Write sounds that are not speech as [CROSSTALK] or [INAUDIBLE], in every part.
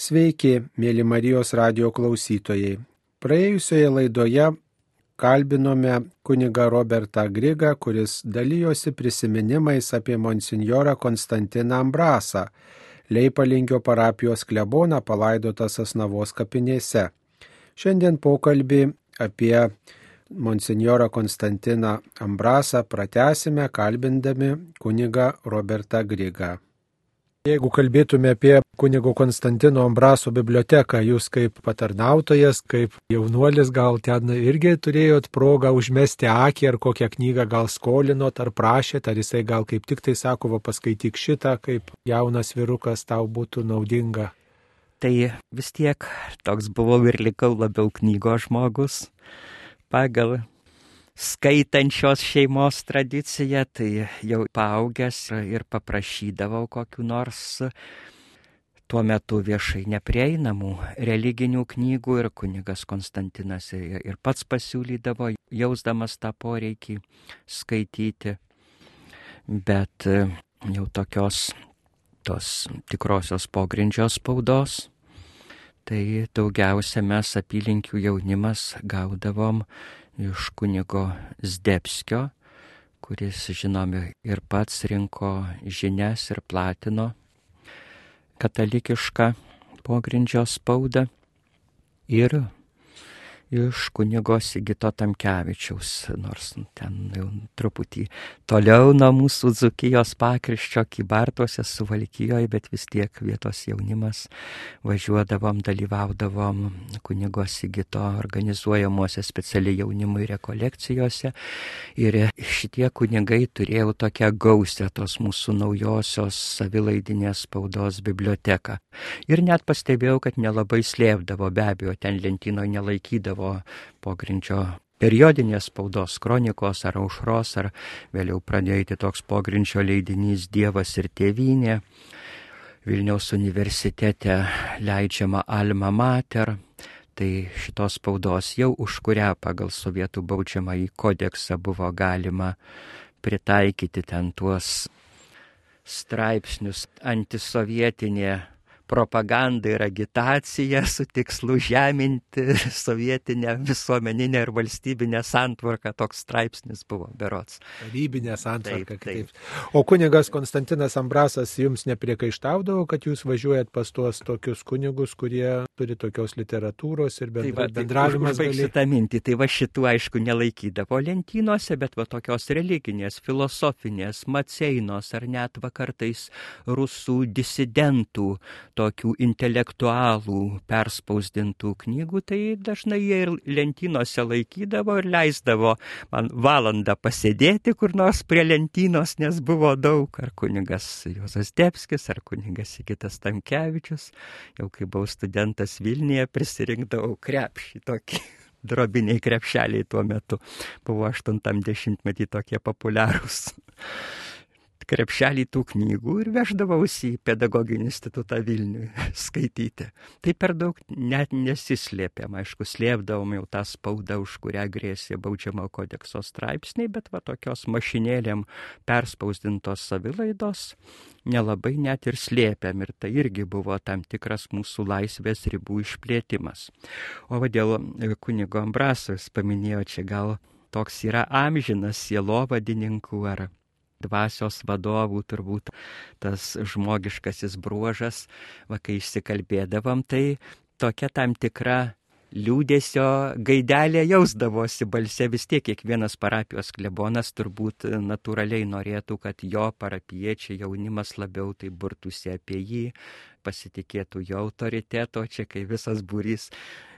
Sveiki, mėly Marijos radio klausytojai. Praėjusioje laidoje kalbinome kunigą Robertą Grigą, kuris dalyjosi prisiminimais apie monsinjorą Konstantiną Ambrasą, Leipalingio parapijos kleboną palaidotas Asnavos kapinėse. Šiandien pokalbį apie monsinjorą Konstantiną Ambrasą pratesime kalbindami kunigą Robertą Grigą. Jeigu kalbėtume apie kunigo Konstantino Ambraso biblioteką, jūs kaip patarnautojas, kaip jaunuolis gal ten irgi turėjot progą užmesti akį ar kokią knygą gal skolinot ar prašėt, ar jisai gal kaip tik tai sako, va paskaityk šitą, kaip jaunas virukas tau būtų naudinga. Tai vis tiek toks buvau ir likau labiau knygos žmogus pagal skaitančios šeimos tradiciją, tai jau paaugęs ir paprašydavau kokiu nors tuo metu viešai neprieinamų religinių knygų ir kunigas Konstantinas ir pats pasiūlydavo, jausdamas tą poreikį skaityti. Bet jau tokios tos tikrosios pogrindžios spaudos, tai daugiausia mes apylinkių jaunimas gaudavom iš kunigo Zdebskio, kuris, žinomi, ir pats rinko žinias ir platino katalikišką pogrindžio spaudą. Ir iš kunigo Sigito Tamkevičiaus, nors ten jau truputį toliau nuo mūsų Dzukijos pakriščio kybartuose suvalkijoje, bet vis tiek vietos jaunimas važiuodavom, dalyvaudavom kunigo Sigito organizuojamuose specialiai jaunimui rekolekcijose. Ir šitie kunigai turėjo tokią gausę tos mūsų naujosios savilaidinės spaudos biblioteką. Ir net pastebėjau, kad nelabai slėpdavo, be abejo, ten lentynoje nelaikydavo savo pogrindžio periodinės spaudos kronikos ar aušros, ar vėliau pradėjo toks pogrindžio leidinys Dievas ir tėvynė. Vilniaus universitete leidžiama Alma Mater, tai šitos spaudos jau už kurią pagal sovietų baudžiamą į kodeksą buvo galima pritaikyti ten tuos straipsnius antisovietinė propaganda ir agitacija su tikslu žeminti sovietinę visuomeninę ir valstybinę santvarką. Toks straipsnis buvo berots. Tarybinė santvarka. Taip, taip. O kunigas Konstantinas Ambrasas jums nepriekaištaudavo, kad jūs važiuojat pas tuos tokius kunigus, kurie turi tokios literatūros ir bendra, tai bendravimas. Baigsiu gali... tą mintį. Tai va šitų aišku nelaikydavo lentynose, bet va tokios religinės, filosofinės, maceinos ar net va kartais rusų disidentų tokių intelektualų perspausdintų knygų, tai dažnai jie ir lentynose laikydavo ir leisdavo man valandą pasėdėti kur nors prie lentynos, nes buvo daug, ar kunigas Jozas Debskis, ar kunigas Sigitas Tamkevičius. Jau kai buvau studentas Vilniuje, prisirinkdavau krepšį tokį [LAUGHS] drobiniai krepšeliai tuo metu. Buvo 80-metį tokie populiarūs krepšelį tų knygų ir veždavausi į pedagoginį institutą Vilniui [LAUGHS] skaityti. Tai per daug net nesislėpėm, aišku, slėpdavom jau tą spaudą, už kurią grėsė baudžiamo kodekso straipsniai, bet va tokios mašinėlėm perspausdintos savilaidos nelabai net ir slėpėm ir tai irgi buvo tam tikras mūsų laisvės ribų išplėtimas. O dėl kunigo Ambrasos paminėjo čia gal toks yra amžinas sielovadininkų ar dvasios vadovų turbūt tas žmogiškasis bruožas, va kai išsikalbėdavom, tai tokia tam tikra liūdėsio gaidelė jausdavosi balse. Vis tiek kiekvienas parapijos klebonas turbūt natūraliai norėtų, kad jo parapiečiai jaunimas labiau tai burtųsi apie jį, pasitikėtų jo autoriteto, čia kai visas būrys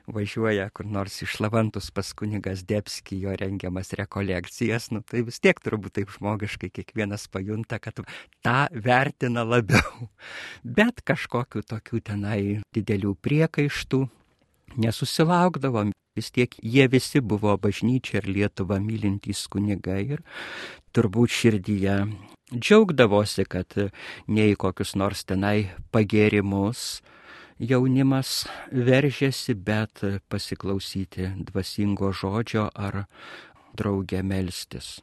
važiuoja kur nors iš Lavantus pas kunigas Debski, jo rengiamas rekolekcijas, nu tai vis tiek turbūt taip žmogiškai kiekvienas pajunta, kad tą vertina labiau. [LAUGHS] Bet kažkokiu tokiu tenai didelių priekaištų nesusilaukdavom. Vis tiek jie visi buvo bažnyčia ir Lietuva mylintys kunigai ir turbūt širdyje džiaugdavosi, kad nei kokius nors tenai pagėrimus jaunimas veržėsi, bet pasiklausyti dvasingo žodžio ar draugę melstis.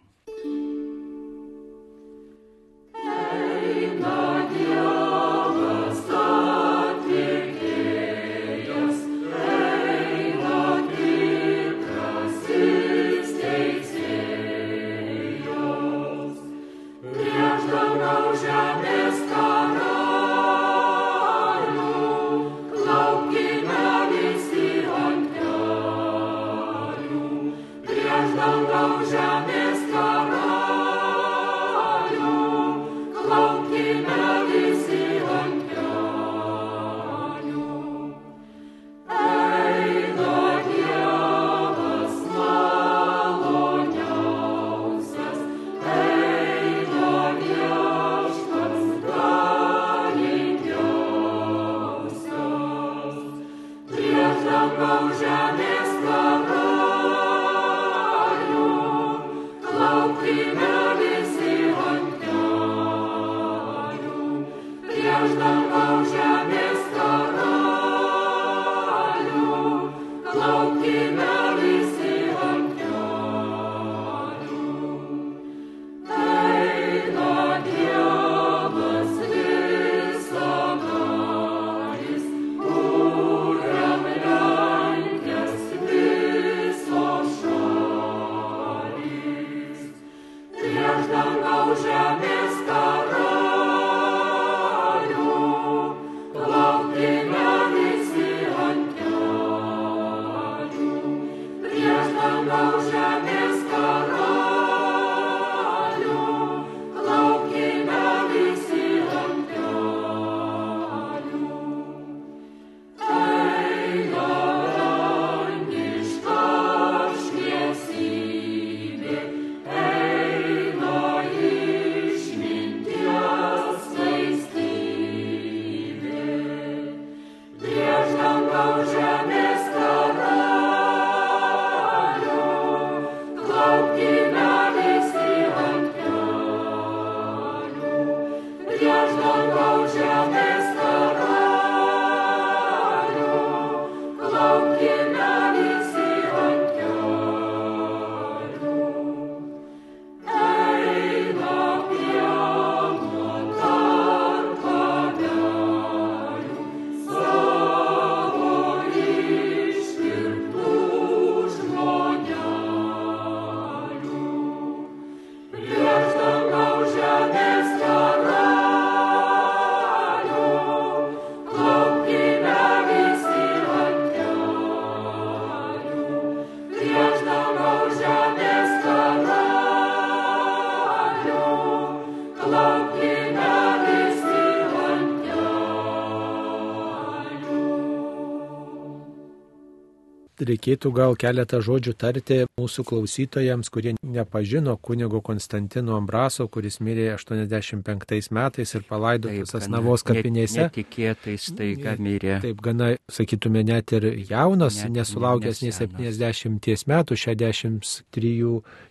Reikėtų gal keletą žodžių tarti mūsų klausytojams, kurie nepažino kunigo Konstantino Ambraso, kuris mirė 85 metais ir palaidotas Asnavos kapinėse. Netikėtai staiga mirė. Taip, gana, sakytume, net ir jaunas, net, nesulaukęs nei 70 metų, 63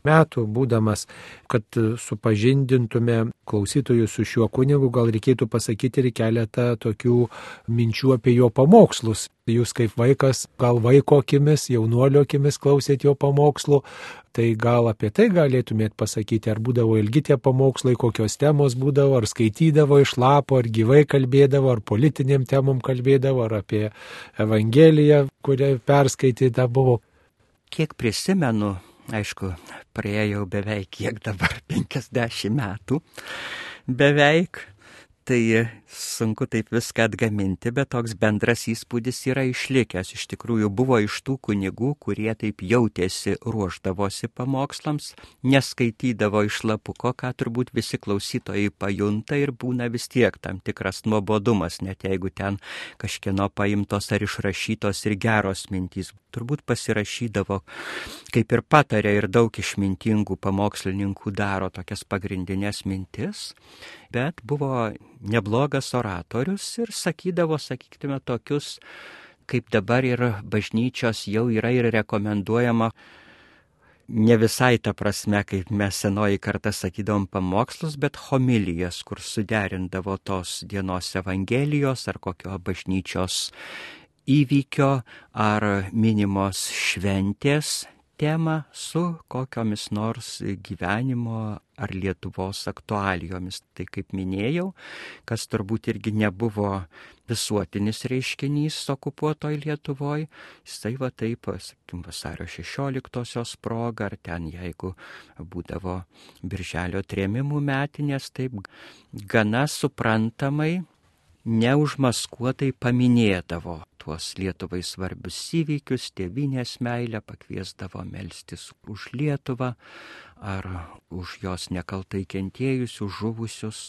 metų būdamas, kad supažindintume klausytojus su šiuo kunigu, gal reikėtų pasakyti ir keletą tokių minčių apie jo pamokslus. Jūs kaip vaikas, gal vaiko akimis, jaunuolio akimis klausėt jo pamokslų, tai gal apie tai galėtumėt pasakyti, ar būdavo ilgi tie pamokslai, kokios temos būdavo, ar skaitydavo iš lapo, ar gyvai kalbėdavo, ar politiniam temom kalbėdavo, ar apie Evangeliją, kurią perskaityta buvo. Kiek prisimenu, aišku, praėjau beveik kiek dabar [LAUGHS] 50 metų, beveik tai sunku taip viską atgaminti, bet toks bendras įspūdis yra išlikęs. Iš tikrųjų buvo iš tų kunigų, kurie taip jautėsi ruoždavosi pamokslams, neskaitydavo iš lapuko, ką turbūt visi klausytojai pajunta ir būna vis tiek tam tikras nuobodumas, net jeigu ten kažkieno paimtos ar išrašytos ir geros mintys. Turbūt pasirašydavo, kaip ir patarė ir daug išmintingų pamokslininkų daro tokias pagrindinės mintis bet buvo neblogas oratorius ir sakydavo, sakytume, tokius, kaip dabar ir bažnyčios jau yra ir rekomenduojama ne visai ta prasme, kaip mes senoji kartą sakydavom pamokslus, bet homilijas, kur suderindavo tos dienos evangelijos ar kokio bažnyčios įvykio ar minimos šventės temą su kokiomis nors gyvenimo ar Lietuvos aktualijomis. Tai kaip minėjau, kas turbūt irgi nebuvo visuotinis reiškinys okupuotoj Lietuvoje, jisai va taip, sakykim, vasario 16-osios proga, ar ten jeigu būdavo birželio trėmimų metinės, taip gana suprantamai neužmaskuotai paminėdavo tuos Lietuvai svarbius įvykius, tėvinės meilę, pakviesdavo melstis už Lietuvą ar už jos nekaltai kentėjusius, žuvusius.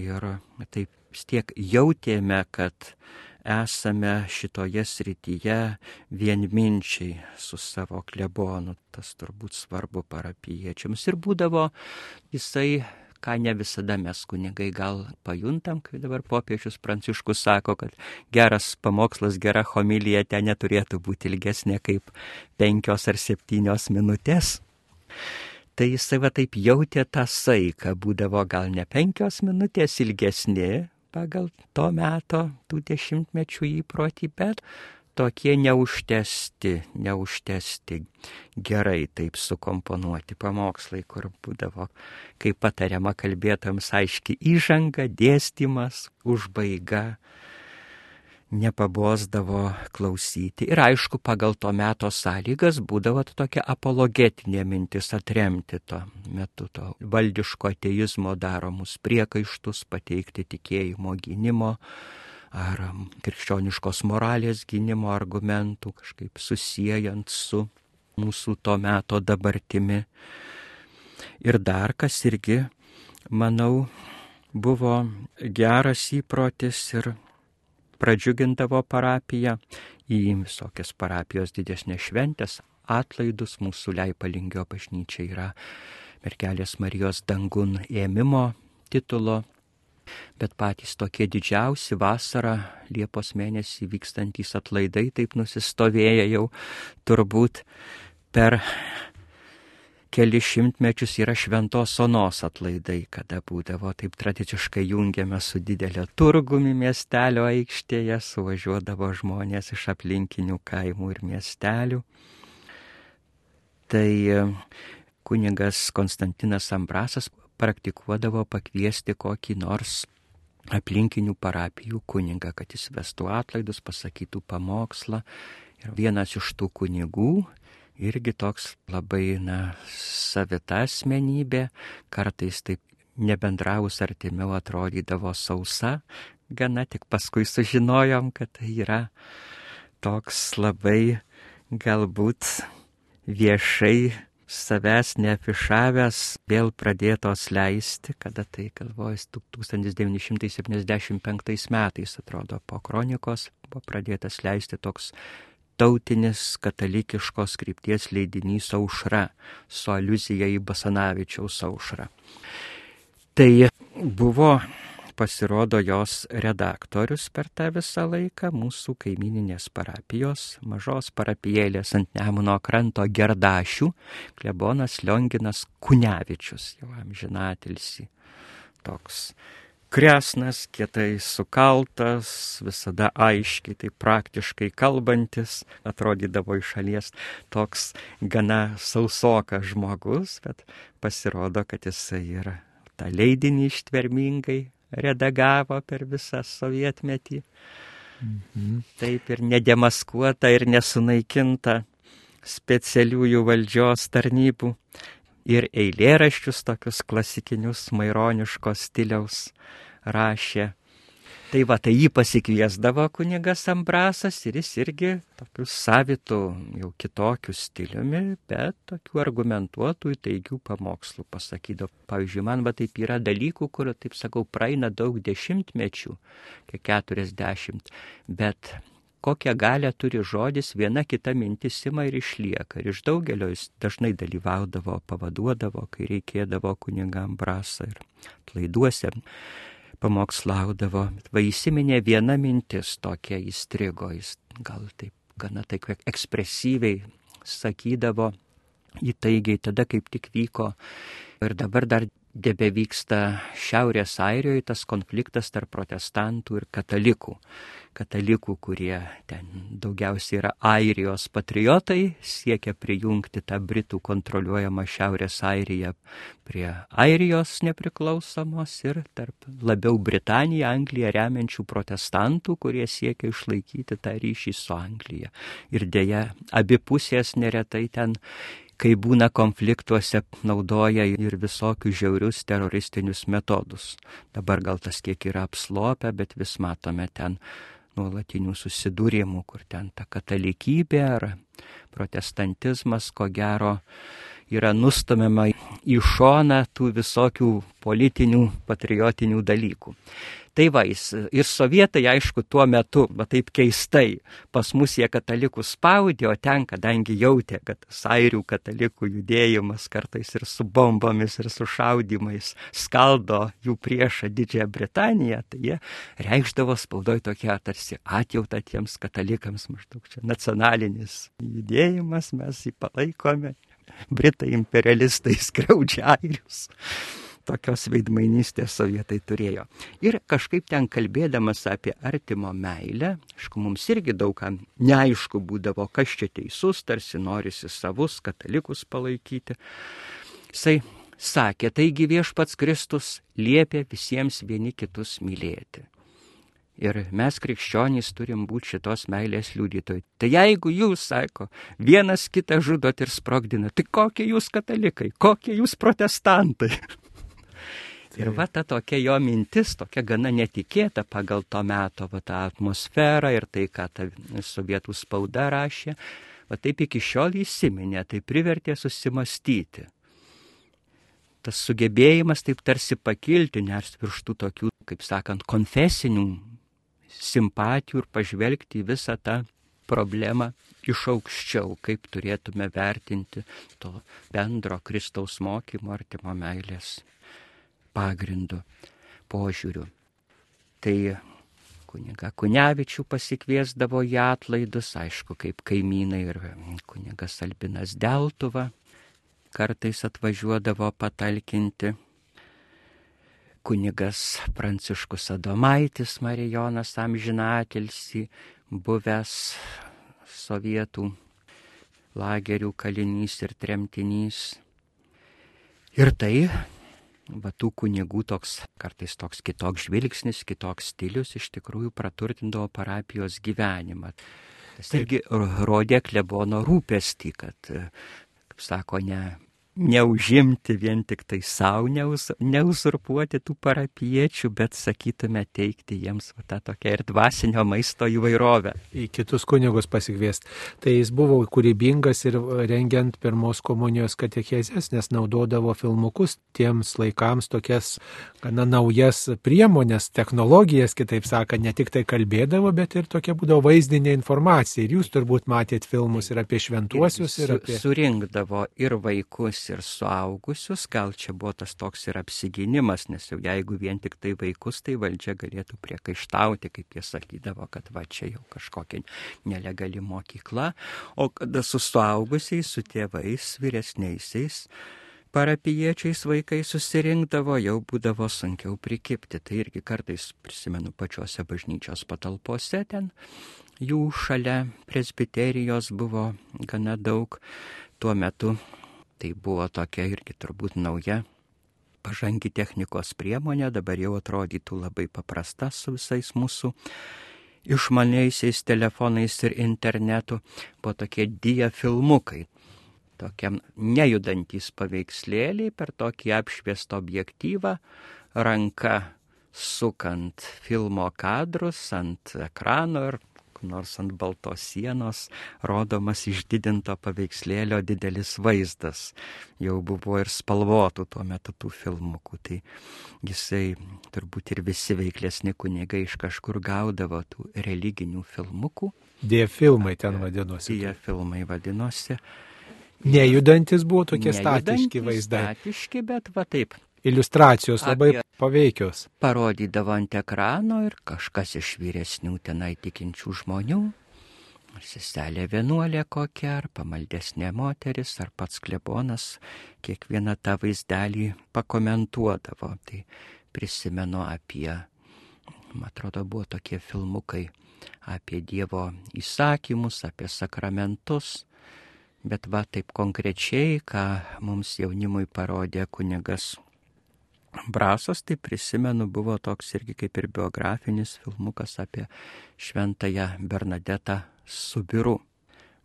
Ir taip vis tiek jautėme, kad esame šitoje srityje vienminčiai su savo klebonu. Tas turbūt svarbu parapiečiams. Ir būdavo jisai ką ne visada mes kunigai gal pajuntam, kai dabar popiežius Pranciškus sako, kad geras pamokslas, gera homilija ten neturėtų būti ilgesnė kaip penkios ar septynios minutės. Tai jisai va taip jautė tą saiką, būdavo gal ne penkios minutės ilgesnė pagal to meto, tų dešimtmečių įprotį, bet tokie neužtesti, neužtesti gerai taip sukomponuoti pamokslai, kur būdavo, kaip patariama kalbėtams, aiški įžanga, dėstymas, užbaiga, nepabosdavo klausyti. Ir aišku, pagal to meto sąlygas būdavo tokia apologetinė mintis atremti to metu to valdiško ateizmo daromus priekaištus, pateikti tikėjimo gynimo ar krikščioniškos moralės gynimo argumentų, kažkaip susijęjant su mūsų to meto dabartimi. Ir dar kas irgi, manau, buvo geras įprotis ir pradžiugindavo parapiją į visokias parapijos didesnės šventės, atlaidus mūsų Leipalingio bažnyčia yra mergelės Marijos dangun ėmimo titulo bet patys tokie didžiausi vasarą Liepos mėnesį vykstantys atlaidai taip nusistovėję jau turbūt per keli šimtmečius yra šventos onos atlaidai, kada būdavo taip tradiciškai jungiame su didelio turgumi miestelio aikštėje, suvažiuodavo žmonės iš aplinkinių kaimų ir miestelių. Tai e, kuningas Konstantinas Ambrasas praktikuodavo pakviesti kokį nors aplinkinių parapijų kunigą, kad jis vestų atlaidus, pasakytų pamokslą. Ir vienas iš tų kunigų, irgi toks labai, na, savita asmenybė, kartais taip nebendravus artimiau atrodydavo sausa, gana tik paskui sužinojom, kad tai yra toks labai galbūt viešai savęs neafišavęs, vėl pradėtos leisti, kada tai galvojas 1975 metais, atrodo, po kronikos buvo pradėtas leisti toks tarptautinis katalikiškos krypties leidinys aušra su aluzija į Basanavičiaus aušrą. Tai buvo pasirodo jos redaktorius per tą visą laiką mūsų kaimininės parapijos, mažos parapijėlės ant Nemuno kranto Gerdašių, klebonas Lionginas Kunevičius, jau amžinatilsi. Toks kresnas, kietai sukaltas, visada aiškiai, tai praktiškai kalbantis, atrodydavo iš šalies toks gana sausokas žmogus, bet pasirodo, kad jisai yra tą leidinį ištvermingai redagavo per visą sovietmetį. Mhm. Taip ir nedemaskuota ir nesunaikinta specialiųjų valdžios tarnybų ir eilėraščius tokius klasikinius maironiškos stiliaus rašė Tai va, tai jį pasikviesdavo kunigas Ambrasas ir jis irgi tokiu savitu, jau kitokiu stiliumi, bet tokių argumentuotų, teigių pamokslų pasakydavo. Pavyzdžiui, man va taip yra dalykų, kur, taip sakau, praeina daug dešimtmečių, kiek keturiasdešimt, bet kokią galę turi žodis, viena kita mintis ima ir išlieka. Ir iš daugelio jis dažnai dalyvaudavo, pavaduodavo, kai reikėdavo kunigam brasą ir laiduose pamokslaudavo. Va įsiminė viena mintis tokia įstrigo, jis gal taip gana taip ekspresyviai sakydavo, įtaigiai tada kaip tik vyko ir dabar dar debe vyksta Šiaurės Airijoje tas konfliktas tarp protestantų ir katalikų katalikų, kurie ten daugiausiai yra Airijos patriotai, siekia prijungti tą Britų kontroliuojamą Šiaurės Airiją prie Airijos nepriklausomos ir tarp labiau Britaniją, Angliją remiančių protestantų, kurie siekia išlaikyti tą ryšį su Anglija. Ir dėja, abi pusės neretai ten kai būna konfliktuose, naudoja ir visokius žiaurius teroristinius metodus. Dabar gal tas kiek yra apslopę, bet vis matome ten nuolatinių susidūrimų, kur ten ta katalikybė ar protestantizmas, ko gero, yra nustumiama į šoną tų visokių politinių, patriotinių dalykų. Tai va, ir sovietai, aišku, tuo metu, va taip keistai, pas mus jie katalikų spaudė, o ten, kadangi jautė, kad sairių katalikų judėjimas kartais ir su bombomis, ir su šaudimais skaldo jų priešą Didžiąją Britaniją, tai jie reikšdavo spaudoj tokia tarsi atjauta tiems katalikams, maždaug čia nacionalinis judėjimas, mes jį palaikome. Britai imperialistai [LAUGHS] skriaudžia airius tokios veidmainystės sovietai turėjo. Ir kažkaip ten kalbėdamas apie artimo meilę, aišku, mums irgi daugam neaišku būdavo, kas čia teisus, tarsi norisi savus katalikus palaikyti. Jisai sakė, taigi viešpats Kristus liepia visiems vieni kitus mylėti. Ir mes krikščionys turim būti šitos meilės liudytojai. Tai jeigu jūs, sako, vienas kitą žudot ir sprogdinat, tai kokie jūs katalikai, kokie jūs protestantai? Ir va ta tokia jo mintis, tokia gana netikėta pagal to meto va, tą atmosferą ir tai, ką ta sovietų spauda rašė, va taip iki šiol įsiminė, tai privertė susimastyti. Tas sugebėjimas taip tarsi pakilti, ners virš tų tokių, kaip sakant, konfesinių simpatijų ir pažvelgti į visą tą problemą iš aukščiau, kaip turėtume vertinti to bendro Kristaus mokymo artimo meilės pagrindu, požiūriu. Tai kuniga Kunevičių pasikviesdavo į atlaidus, aišku, kaip kaimynai ir kunigas Albinas Deltuva kartais atvažiuodavo patalkinti. Kunigas Pranciškus Adomaitis Marijonas amžinatilsi, buvęs sovietų lagerių kalinys ir tremtinys. Ir tai va tų kunigų toks, kartais toks kitoks žvilgsnis, kitoks stilius iš tikrųjų praturtindavo parapijos gyvenimą. Tas irgi rodė klebono rūpestį, kad, kaip sako, ne neužimti vien tik tai savo, neuzurpuoti tų parapiečių, bet sakytume teikti jiems va, tą tokią ir dvasinio maisto įvairovę. Į kitus kunigus pasikviesti. Tai jis buvo kūrybingas ir rengiant pirmos komunijos katechezės, nes naudodavo filmukus tiems laikams tokias gana naujas priemonės, technologijas, kitaip sakant, ne tik tai kalbėdavo, bet ir tokia būdavo vaizdinė informacija. Ir jūs turbūt matėt filmus ir apie šventuosius, ir, ir apie... Surinkdavo ir vaikus, ir suaugusius, gal čia buvo tas toks ir apsiginimas, nes jau jeigu vien tik tai vaikus, tai valdžia galėtų priekaištauti, kaip jie sakydavo, kad va čia jau kažkokia nelegali mokykla, o kada su suaugusiais, su tėvais, vyresniaisiais, parapiečiais vaikai susirinkdavo, jau būdavo sunkiau prikipti. Tai irgi kartais prisimenu pačiuose bažnyčios patalpose ten. Jų šalia presbiterijos buvo gana daug. Tuo metu tai buvo tokia irgi turbūt nauja pažangi technikos priemonė, dabar jau atrodytų labai paprasta su visais mūsų išmaniaisiais telefonais ir internetu, po tokie dia filmukai tokiam nejudantys paveikslėliai per tokį apšviestą objektyvą, ranka sukant filmo kadrus ant ekrano ir nors ant baltos sienos rodomas išdidinto paveikslėlio didelis vaizdas. Jau buvo ir spalvotų tuo metu tų filmukų. Tai jisai turbūt ir visi veiklesni kunigai iš kažkur gaudavo tų religinių filmukų. Die filmai ten vadinosi. Die filmai vadinosi. Nejudantis buvo tokie statiški vaizdai. Statiški, bet va taip. Iliustracijos labai Apie paveikios. Parodydavo ant ekrano ir kažkas iš vyresnių tenai tikinčių žmonių, seselė vienuolė kokia, ar pamaldesnė moteris, ar pats klebonas, kiekvieną tą vaizdelį pakomentuodavo. Tai prisimenu apie, man atrodo, buvo tokie filmukai apie Dievo įsakymus, apie sakramentus Bet va taip konkrečiai, ką mums jaunimui parodė kunigas Brasas, tai prisimenu, buvo toks irgi kaip ir biografinis filmukas apie šventąją Bernadetą Subiru.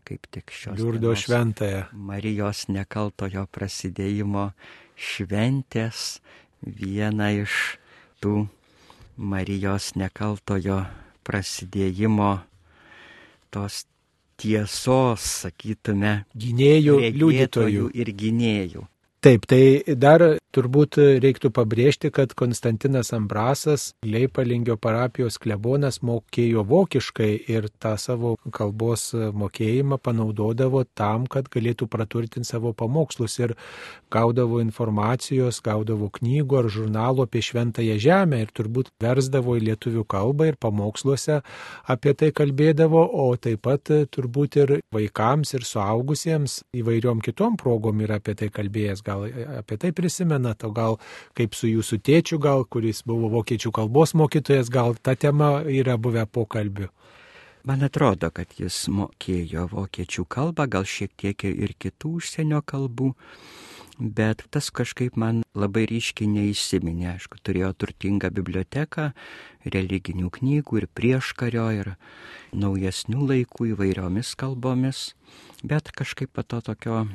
Kaip tik šios. Liurdo šventąją. Marijos nekaltojo prasidėjimo šventės viena iš tų Marijos nekaltojo prasidėjimo tos tiesos, sakytume, gynėjų, liudytojų ir gynėjų. Taip, tai dar turbūt reiktų pabrėžti, kad Konstantinas Ambrasas, Leipalingio parapijos klebonas, mokėjo vokiškai ir tą savo kalbos mokėjimą panaudodavo tam, kad galėtų praturtinti savo pamokslus ir gaudavo informacijos, gaudavo knygų ar žurnalų apie šventąją žemę ir turbūt versdavo į lietuvių kalbą ir pamoksluose apie tai kalbėdavo, o taip pat turbūt ir vaikams ir suaugusiems įvairiom kitom progom yra apie tai kalbėjęs gal apie tai prisimenat, o gal kaip su jūsų tėčiu, gal kuris buvo vokiečių kalbos mokytojas, gal ta tema yra buvę pokalbių. Man atrodo, kad jis mokėjo vokiečių kalbą, gal šiek tiek ir kitų užsienio kalbų, bet tas kažkaip man labai ryškiai neįsiminė. Aišku, turėjo turtingą biblioteką, religinių knygų ir prieškario, ir naujesnių laikų įvairiomis kalbomis, bet kažkaip pato tokio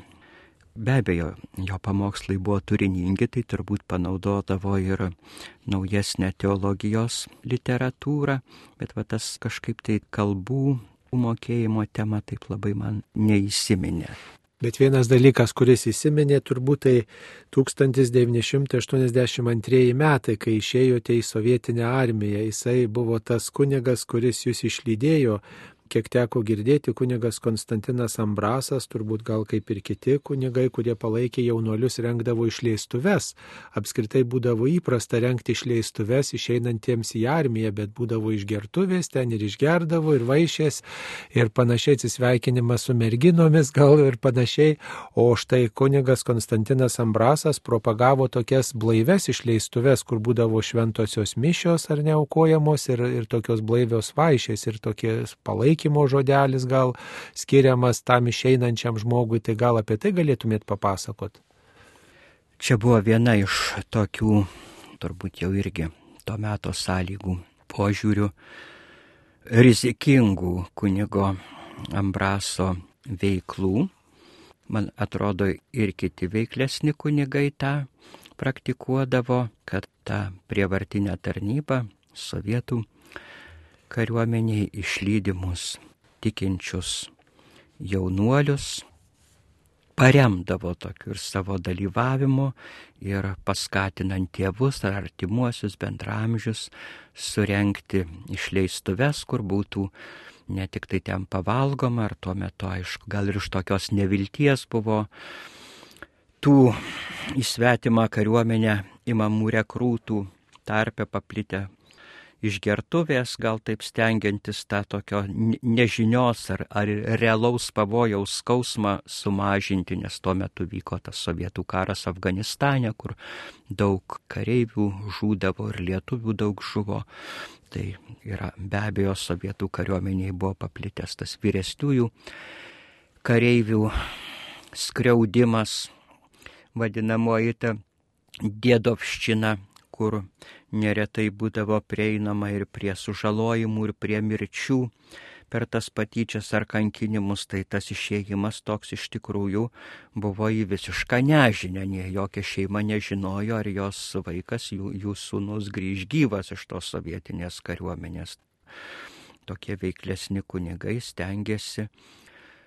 Be abejo, jo pamokslai buvo turiningi, tai turbūt panaudodavo ir naujesnę teologijos literatūrą, bet va tas kažkaip tai kalbų mokėjimo tema taip labai man neįsiminė. Bet vienas dalykas, kuris įsiminė, turbūt tai 1982 metai, kai išėjote į sovietinę armiją. Jisai buvo tas kunigas, kuris jūs išlydėjo kiek teko girdėti, kunigas Konstantinas Ambrasas, turbūt gal kaip ir kiti kunigai, kurie palaikė jaunuolius, rengdavo išleistuves. Apskritai būdavo įprasta renkti išleistuves išeinantiems į armiją, bet būdavo išgertuvės, ten ir išgerdavo, ir vaišės, ir panašiai atsisveikinimas su merginomis, gal ir panašiai. O štai kunigas Konstantinas Ambrasas propagavo tokias blaives išleistuves, kur būdavo šventosios mišios ar neaukojamos, ir, ir tokios blaivios vaišės, ir tokie palaikymas palaikymo žodelis gal skiriamas tam išeinančiam žmogui, tai gal apie tai galėtumėt papasakot? Čia buvo viena iš tokių, turbūt jau irgi to meto sąlygų požiūrių, rizikingų kunigo Ambraso veiklų. Man atrodo, ir kiti veiklesni kunigai tą praktikuodavo, kad tą prievartinę tarnybą sovietų kariuomeniai išlydimus tikinčius jaunuolius paremdavo tokiu ir savo dalyvavimu ir paskatinant tėvus ar artimuosius bendramžius surenkti išleistuves, kur būtų ne tik tai ten pavalgoma, ar tuo metu, aišku, gal ir iš tokios nevilties buvo tų įsvetimą kariuomenę imamų rekrūtų tarpe paplitę išgertuvės, gal taip stengiantis tą tokio nežinios ar, ar realaus pavojaus skausmą sumažinti, nes tuo metu vyko tas sovietų karas Afganistane, kur daug kareivių žūdavo ir lietuvių daug žuvo. Tai yra be abejo sovietų kariuomeniai buvo paplitęs tas vyresniųjų kareivių skriaudimas, vadinamoji ta dėdovščina, kur neretai būdavo prieinama ir prie sužalojimų, ir prie mirčių per tas patyčias ar kankinimus, tai tas išėjimas toks iš tikrųjų buvo į visišką nežinę, nie jokia šeima nežinojo, ar jos vaikas, jų, jų sūnus grįž gyvas iš tos sovietinės kariuomenės. Tokie veiklesni kunigai stengiasi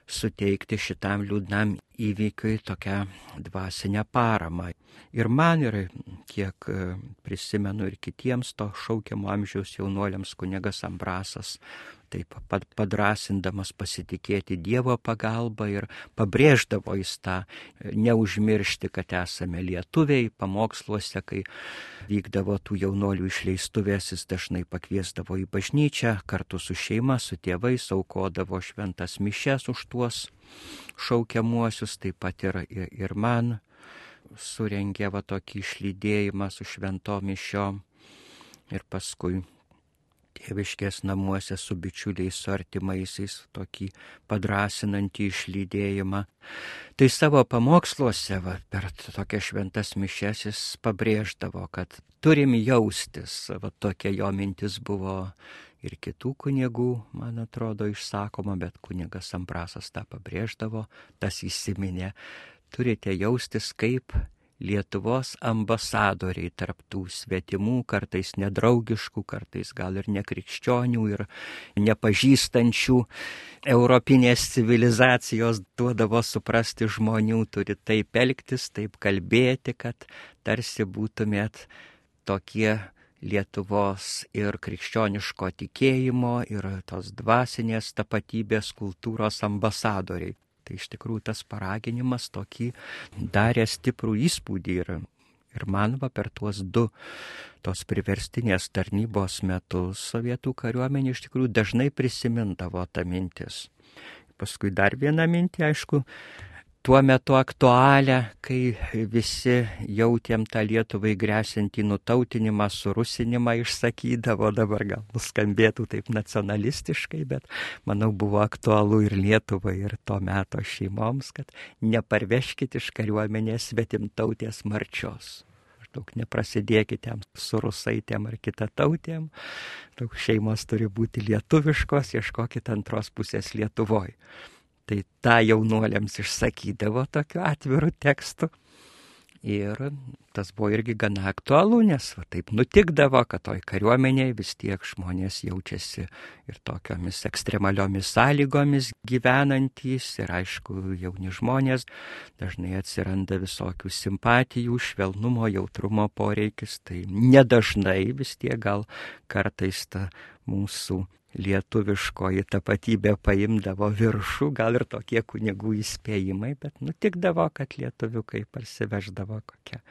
suteikti šitam liūdnam įvykiui tokią dvasinę paramą. Ir man, ir kiek e, prisimenu, ir kitiems to šaukiamo amžiaus jaunuoliams kunigas Ambrasas taip padrasindamas pasitikėti Dievo pagalbą ir pabrėždavo jis tą neužmiršti, kad esame lietuviai. Pamoksluose, kai vykdavo tų jaunolių išleistuvės, jis dažnai pakviesdavo į bažnyčią, kartu su šeima, su tėvais aukodavo šventas mišes už tuos šaukiamuosius, taip pat ir, ir, ir man surengė va tokį išlydėjimą su šventom mišiom. Ir paskui tėviškės namuose su bičiuliais, su artimaisiais, tokį padrasinantį išlydėjimą. Tai savo pamoksluose, va, per tokias šventas mišes jis pabrėždavo, kad turim jaustis, va, tokia jo mintis buvo ir kitų kunigų, man atrodo, išsakoma, bet kunigas Ambrasas tą pabrėždavo, tas įsiminė, turite jaustis kaip Lietuvos ambasadoriai tarptų svetimų, kartais nedraugiškų, kartais gal ir nekrikščionių ir nepažįstančių europinės civilizacijos duodavo suprasti žmonių, turi taip elgtis, taip kalbėti, kad tarsi būtumėt tokie Lietuvos ir krikščioniško tikėjimo ir tos dvasinės tapatybės kultūros ambasadoriai. Tai iš tikrųjų tas paraginimas tokį darė stiprų įspūdį ir, ir man va per tuos du tos priverstinės tarnybos metus sovietų kariuomenė iš tikrųjų dažnai prisimindavo tą mintis. Paskui dar vieną mintį, aišku, tuo metu aktualią, kai visi jautėm tą Lietuvai grėsinti nutautinimą, surusinimą išsakydavo, dabar gal nuskambėtų taip nacionalistiškai, bet manau buvo aktualu ir Lietuvai, ir to meto šeimoms, kad neparveškit iš kariuomenės svetimtautės marčios daug neprasidėkite su rusaitėm ar kitatautėm, daug šeimos turi būti lietuviškos, ieškokit antros pusės Lietuvoje. Tai tą jaunuoliams išsakydavo tokiu atviru tekstu. Ir tas buvo irgi gana aktualu, nes va, taip nutikdavo, kad toj kariuomenėje vis tiek žmonės jaučiasi ir tokiomis ekstremaliomis sąlygomis gyvenantys ir aišku, jauni žmonės dažnai atsiranda visokių simpatijų, švelnumo, jautrumo poreikis, tai nedažnai vis tiek gal kartais ta mūsų lietuviškoji tapatybė paimdavo viršų, gal ir tokie kunigų įspėjimai, bet nutikdavo, kad lietuviukai parsiveždavo kokią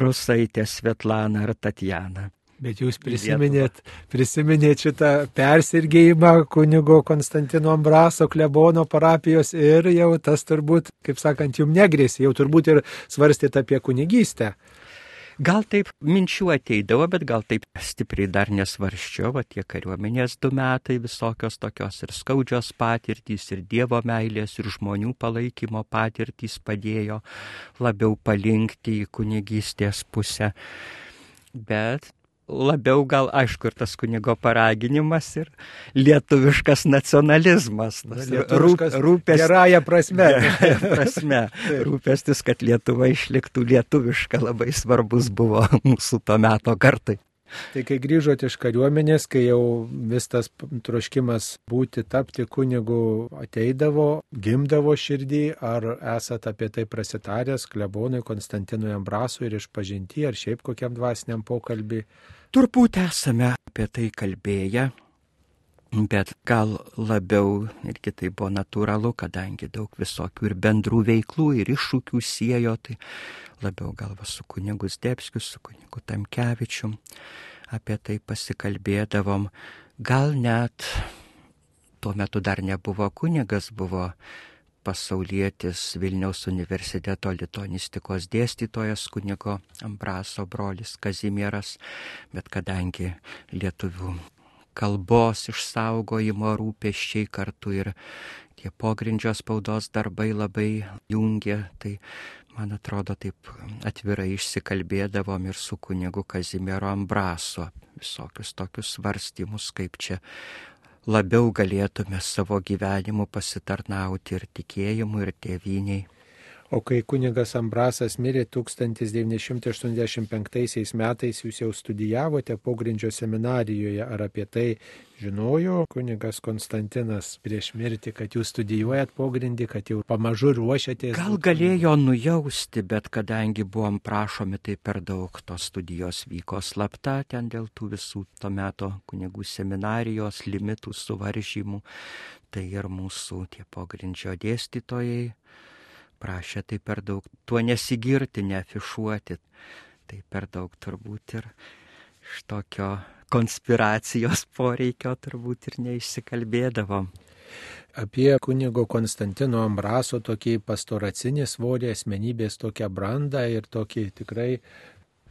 rusaitę Svetlana ar Tatjana. Bet jūs prisiminėt, prisiminėt šitą persirgėjimą kunigo Konstantino Ambraso klebono parapijos ir jau tas turbūt, kaip sakant, jums negrėsė, jau turbūt ir svarstėt apie kunigystę. Gal taip minčių ateidavo, bet gal taip stipriai dar nesvarščiau, va tie kariuomenės du metai visokios tokios ir skaudžios patirtys, ir Dievo meilės, ir žmonių palaikymo patirtys padėjo labiau palinkti į kunigystės pusę. Bet labiau gal aišku ir tas kunigo paraginimas ir lietuviškas nacionalizmas. Lietuviškas rūpestis. Gerąją prasme. [LAUGHS] Gerąją prasme. Rūpestis, kad Lietuva išliktų lietuviška labai svarbus buvo mūsų to meto kartai. Tai kai grįžote iš kariuomenės, kai jau vis tas troškimas būti, tapti kunigu ateidavo, gimdavo širdį, ar esat apie tai prasitaręs klebonui Konstantinui Ambrasui ir išpažinti, ar šiaip kokiam dvasiniam pokalbį? Turbūt esame apie tai kalbėję, bet gal labiau irgi tai buvo natūralu, kadangi daug visokių ir bendrų veiklų, ir iššūkių siejo, tai labiau galva su kunigus Debskiu, su kunigu Tamkevičiu apie tai pasikalbėdavom. Gal net tuo metu dar nebuvo kunigas, buvo pasaulietis Vilniaus universiteto litonistikos dėstytojas kunigo Ambraso brolis Kazimieras, bet kadangi lietuvių kalbos išsaugojimo rūpeščiai kartu ir tie pogrindžio spaudos darbai labai jungė, tai man atrodo taip atvirai išsikalbėdavom ir su kunigu Kazimiero Ambraso visokius tokius svarstymus, kaip čia labiau galėtume savo gyvenimu pasitarnauti ir tikėjimu, ir tėviniai. O kai kunigas Ambrasas mirė 1985 metais, jūs jau studijavote pogrindžio seminarijoje, ar apie tai žinojo kunigas Konstantinas prieš mirtį, kad jūs studijuojat pogrindį, kad jau pamažu ruošiatės? Gal galėjo nujausti, bet kadangi buvom prašomi, tai per daug tos studijos vyko slapta ten dėl tų visų to meto kunigų seminarijos limitų suvaržymų, tai ir mūsų tie pogrindžio dėstytojai prašė tai per daug tuo nesigirti, neafišuoti. Tai per daug turbūt ir iš tokio konspiracijos poreikio turbūt ir neišsikalbėdavom. Apie kunigo Konstantino Ambraso tokį pastoracinį svorį, asmenybės tokią brandą ir tokį tikrai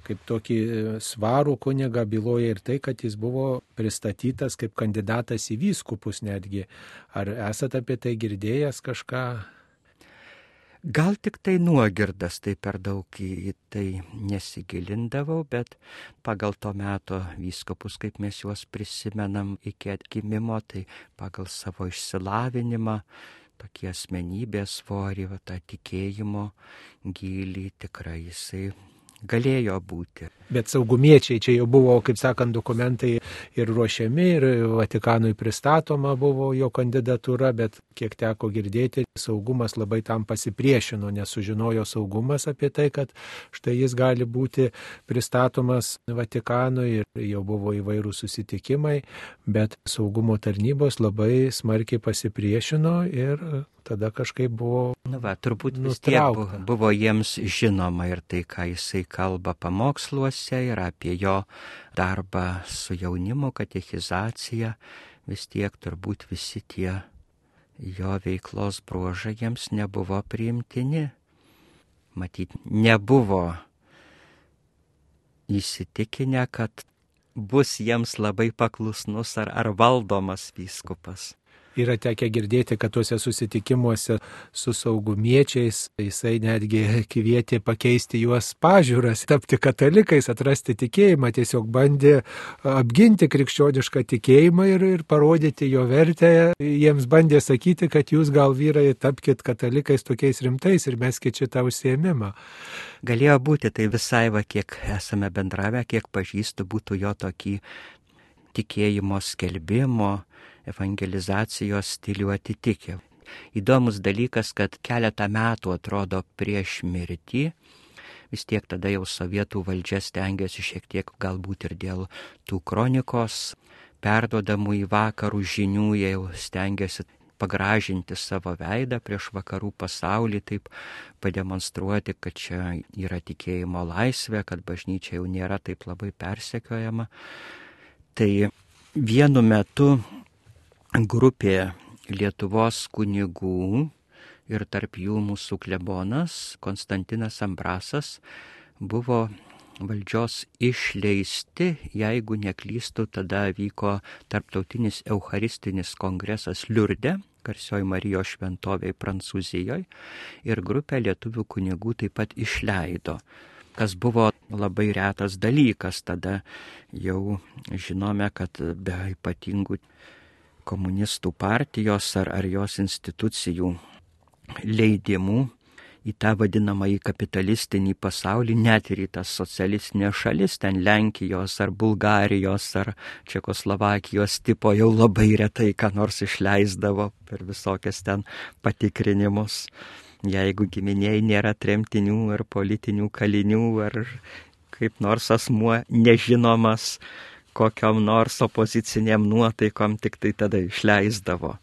kaip tokį svarų kunigą byloja ir tai, kad jis buvo pristatytas kaip kandidatas į vyskupus netgi. Ar esate apie tai girdėjęs kažką? Gal tik tai nuogirdas, tai per daug į tai nesigilindavau, bet pagal to meto vyskopus, kaip mes juos prisimenam iki atgimimo, tai pagal savo išsilavinimą, tokie asmenybės svorį, tą tikėjimo gilį tikrai jisai galėjo būti. Bet saugumiečiai čia jau buvo, kaip sakant, dokumentai ir ruošiami, ir Vatikanui pristatoma buvo jo kandidatūra, bet kiek teko girdėti, saugumas labai tam pasipriešino, nes sužinojo saugumas apie tai, kad štai jis gali būti pristatomas Vatikanui ir jau buvo įvairių susitikimai, bet saugumo tarnybos labai smarkiai pasipriešino ir tada kažkaip buvo. Na, va, turbūt vis tiek buvo, jiems žinoma ir tai, ką jisai kalba pamoksluose ir apie jo darbą su jaunimo katechizacija, vis tiek turbūt visi tie jo veiklos bruožai jiems nebuvo priimtini. Matyt, nebuvo įsitikinę, kad bus jiems labai paklusnus ar, ar valdomas vyskupas yra tekę girdėti, kad tuose susitikimuose su saugumiečiais jisai netgi kvietė pakeisti juos pažiūras, tapti katalikais, atrasti tikėjimą, tiesiog bandė apginti krikščionišką tikėjimą ir, ir parodyti jo vertę. Jiems bandė sakyti, kad jūs gal vyrai tapkite katalikais tokiais rimtais ir meskite šitą užsiemimą. Galėjo būti tai visai va, kiek esame bendravę, kiek pažįstu, būtų jo tokį tikėjimo skelbimo, evangelizacijos stilių atitikė. Įdomus dalykas, kad keletą metų atrodo prieš mirtį, vis tiek tada jau sovietų valdžia stengiasi šiek tiek galbūt ir dėl tų kronikos perdodamų į vakarų žinių, jie jau stengiasi pagražinti savo veidą prieš vakarų pasaulį, taip pademonstruoti, kad čia yra tikėjimo laisvė, kad bažnyčia jau nėra taip labai persekiojama. Tai vienu metu grupė Lietuvos kunigų ir tarp jų mūsų klebonas Konstantinas Ambrasas buvo valdžios išleisti, jeigu neklystų, tada vyko tarptautinis eucharistinis kongresas Liurde, garsioji Marijos šventovėje Prancūzijoje, ir grupė lietuvių kunigų taip pat išleido kas buvo labai retas dalykas. Tada jau žinome, kad be ypatingų komunistų partijos ar, ar jos institucijų leidimų į tą vadinamąjį kapitalistinį pasaulį, net ir į tas socialistinės šalis, ten Lenkijos ar Bulgarijos ar Čekoslovakijos tipo jau labai retai ką nors išleisdavo per visokias ten patikrinimus. Jeigu giminiai nėra tremtinių ar politinių kalinių ar kaip nors asmuo nežinomas kokiam nors opoziciniam nuotaikom tik tai tada išleisdavo.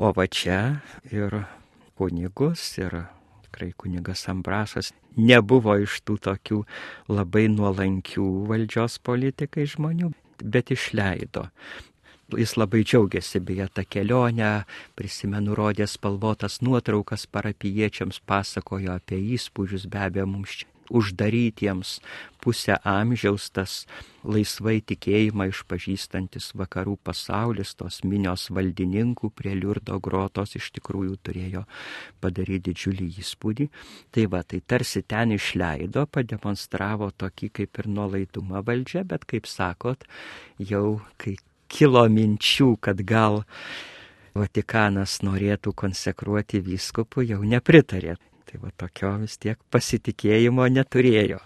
O va čia ir kunigus, ir tikrai kunigas Ambrasas nebuvo iš tų tokių labai nuolankių valdžios politikai žmonių, bet išleido. Jis labai džiaugiasi beje tą kelionę, prisimenu rodė spalvotas nuotraukas parapiečiams, pasakojo apie įspūdžius, be abejo, mums čia uždarytiems pusę amžiaus tas laisvai tikėjimą išpažįstantis vakarų pasaulis, tos minios valdininkų prie liurdo grotos iš tikrųjų turėjo padaryti didžiulį įspūdį. Tai va, tai tarsi ten išleido, pademonstravo tokį kaip ir nuolaidumą valdžia, bet kaip sakot, jau kai kilo minčių, kad gal Vatikanas norėtų konsekruoti vyskupų, jau nepritarė. Tai va tokio vis tiek pasitikėjimo neturėjo.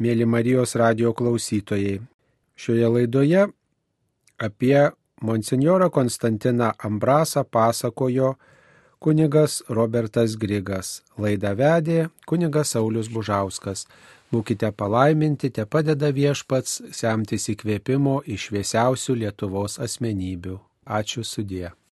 Mėly Marijos radio klausytojai, šioje laidoje apie monsinjorą Konstantiną Ambrasą pasakojo kunigas Robertas Grigas. Laidą vedė kunigas Saulis Bužauskas. Būkite palaiminti, te padeda viešpats semtis įkvėpimo iš šviesiausių Lietuvos asmenybių. Ačiū sudie.